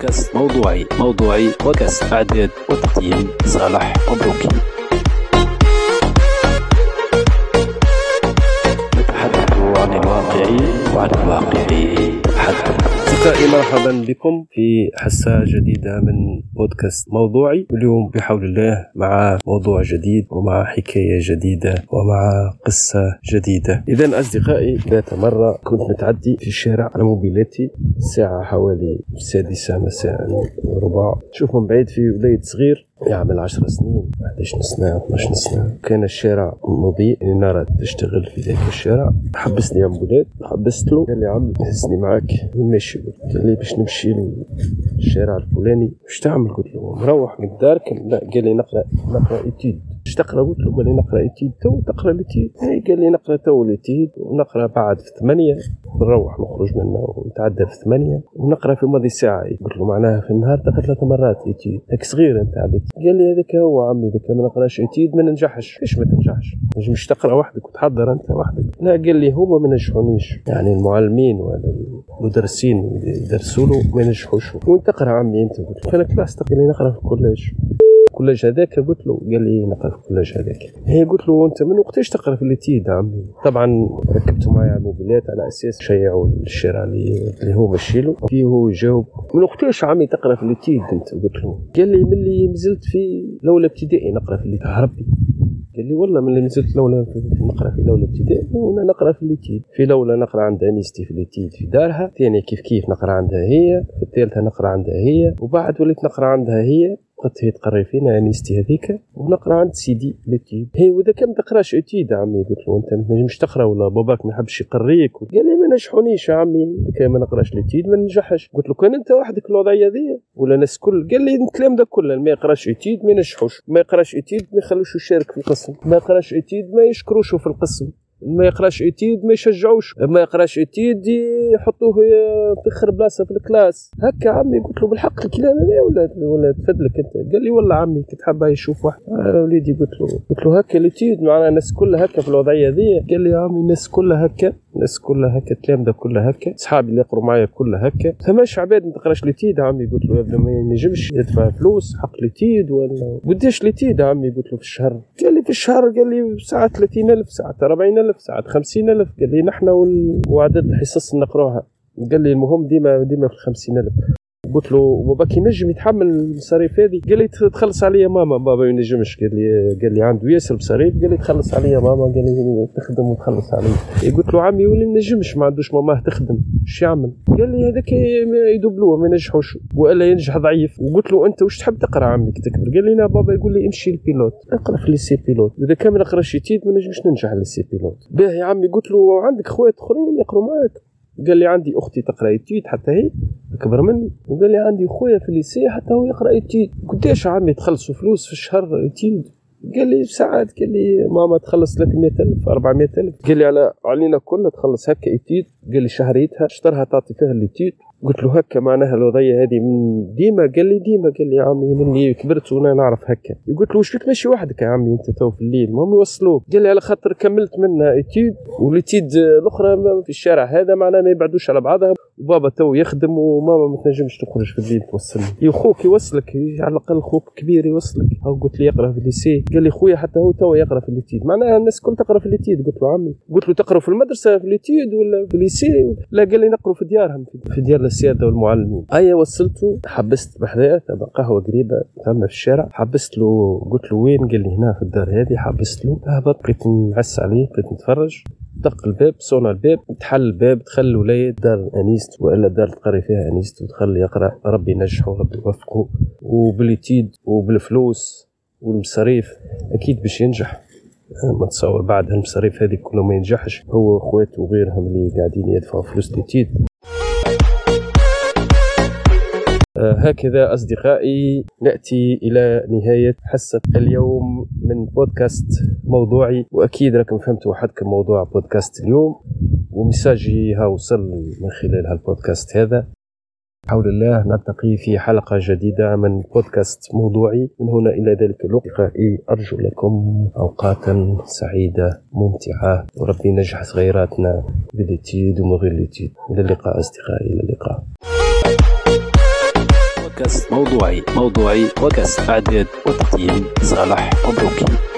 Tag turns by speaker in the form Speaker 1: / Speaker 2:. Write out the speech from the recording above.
Speaker 1: بودكاست موضوعي موضوعي بودكاست إعداد وتقديم صالح مبروكي. مرحبا بكم في حصة جديدة من بودكاست موضوعي. اليوم بحول الله مع موضوع جديد ومع حكاية جديدة ومع قصة جديدة. إذا أصدقائي ذات مرة كنت متعدي في الشارع على موبيلاتي الساعة حوالي السادسة مساء وربع شوف من بعيد في وليد صغير. يعمل عشر سنين. 11 سنة 12 سنة كان الشارع مضيء النار تشتغل في ذاك الشارع. حبسني وليد حبست له قال لي عمي هزني معاك. ماشي قال لي باش نمشي للشارع الفلاني. واش تعمل؟ قلت له مروح من الدار قال لي نقرأ نقرأ étude اش تقرا؟ قلت له قال لي نقرا étude تو تقرا ال étude قال لي نقرا تو ال étude ونقرا بعد في ثمانية. نروح نخرج منه ونتعدى في ثمانية. ونقرا في ماضي ساعة. قلت له معناها في النهار تقرا ثلاث مرات étude هيك صغير انت عليك. قال لي هذاك هو عمي اذا ما نقراش étude ما ننجحش. ليش ما تنجحش؟ مش تقرا وحدك وتحضر انت وحدك. لا قال لي هما ما نجحونيش. يعني المعلمين ولا المدرسين يدرسوا له ما ينجحوش وين تقرا عمي انت. قلت له أنا classe لي نقرا في ال collège. ال collège هذاك قلت له قال لي نقرأ في ال collège هذاك. هي قلت له انت من وقتاش تقرأ في ال étude عمي؟ طبعا ركبته معي على ال mobylette على أساس شيعوا الشارع اللي هو مشي له. فيه هو يجاوب من وقتاش عمي تقرأ في ال étude انت قلت له. قال لي ملي نزلت في الاولى ابتدائي نقرأ في ال étude ربي قال لي والله من اللي نزلت الاولى نقرأ في الاولى ابتدائي وأنا نقرأ في l'étude في الاولى نقرأ عند انيستي في l'étude في دارها. ثاني كيف كيف نقرأ عندها هي. في الثالثة نقرأ عندها هي. وبعد وليت نقرأ عندها هي. هي تقري فينا انيستي هذيك ونقرأ عند سيدي l'étude هي وإذا كان ما تقراش étude عمي قلت له أنت ما تنجمش تقرأ ولا باباك ما يحبش يقريك. قال لي ما نجحونيش عمي اذا ما نقراش l'étude ما ننجحش. قلت له كان أنت وحدك الوضعية ذي؟ ولا الناس كل قال لي الكلام ده كله ما يقراش étude ما ينجحوش. ما يقراش étude ما يخلوش يشارك في القسم. ما يقراش étude ما يشكروش في القسم. ما يقراش étude ما يشجعوش. ما يقراش étude يحطوه في آخر بلاصة في ال classe. هكا عمي قلت له بالحق الكلام هذا ولا ولا تفدلك أنت. قال لي والله عمي كنت حابة يشوف واحد. آه وليدي قلت له قلت له هكا ال étude معناها الناس كلها هكا في الوضعية ذي. قال لي يا عمي الناس كلها هكا الناس كلها هكا الكلام ده كله هكا. أصحابي اللي يقروا معايا كلها هكا. فماش عباد ما تقراش l'étude عمي قلت له يا ما ينجمش يدفع فلوس حق l'étude ولا؟ قداش l'étude عمي قلت له في الشهر؟ قال لي في الشهر قال لي ساعات 30000 ساعات 40000 ساعات 50000 قال لي نحن وعدد الحصص نقراها. قال لي المهم ديما ديما في 50000 قلت له باباك ينجم يتحمل المصاريف هذه؟ قال لي تخلص عليا ماما. بابا ما ينجمش قال لي قال لي عنده ياسر مصاريف قال لي تخلص عليا ماما. قال لي تخدم وتخلص عليا. قلت له عمي ولي ما نجمش ما عندوش ماماه تخدم. إيش يعمل؟ قال لي هذاك يدبلوه ما ينجحوش وألا ينجح ضعيف. وقلت له أنت واش تحب تقرأ عمي تكبر؟ قال لي لا بابا. يقول لي امشي ال pilote اقرأ في lycée pilote. اذا كان ما نقراش ما نجمش ننجح lycée pilote. باهي يا عمي قلت له عندك خوات أخرين يقروا معك قال لي عندي أختي تقرأ étude حتى هي أكبر مني. وقال لي عندي خويا في ال lycée حتى هو يقرأ étude قداش عمي تخلصوا فلوس في الشهر étude قال لي ساعات. قال لي ماما تخلص 300000 400000 قال لي على علينا كلها تخلص هكا étude قال لي شهريتها شطرها تعطي فيها ال étude قلت له هكا معناها الوضعيه هذه من ديما قال لي ديما قال لي يا عمي مني كبرت وأنا نعرف هكا. قلت له واش بك ماشي وحدك يا عمي أنت تو في الليل؟ المهم يوصلوك قال لي على خاطر كملت منها étude و l'étude الأخرى في الشارع. هذا معناها ما يبعدوش على بعضها وبابا تو يخدم وماما ما تنجمش تخرج في الليل توصلني. خوك يوصلك على الأقل خوك كبير يوصلك. أو قلت لي يقرا في ال lycée قال لي خويا حتى هو تو يقرأ في l'étude معناها الناس الكل تقرأ في l'étude قلت له عمي. قلت له تقرأ في المدرسة في l'étude ولا في ال lycée لا قال لي نقروا في ديارهم في ديار السيادة والمعلمين. ايا وصلته حبست بحذايا تبع قهوة قريبة ثم في الشارع. حبست له قلت له وين؟ قال لي هنا في الدار هذه. حبست له. هبط بقيت نعس عليه بقيت نتفرج. دق الباب صونا الباب. تحل الباب دخل الولاية دار أنيست وإلا دار تقري فيها أنيست ودخل يقرأ ربي ينجحه ربي يوفقه. وباليتيد وبالفلوس والمصاريف أكيد باش ينجح. ما تصور بعد هالمصاريف هذه كله ما ينجحش. هو واخواته وغيرهم اللي قاعدين يدفعوا فلوس ليتيد. هكذا أصدقائي نأتي إلى نهاية حصة اليوم من بودكاست موضوعي وأكيد راكم فهمتوا حدكم موضوع بودكاست اليوم ومساجي ها وصل من خلال هالبودكاست هذا. حول الله نلتقي في حلقة جديدة من بودكاست موضوعي. من هنا إلى ذلك الوقت أرجو لكم أوقاتا سعيدة ممتعة وربي ينجح صغيراتنا بالتيد ومن غير التيد إلى اللقاء أصدقائي إلى اللقاء. بودكاست موضوعي موضوعي بودكاست إعداد وتقديم صالح مبروكي.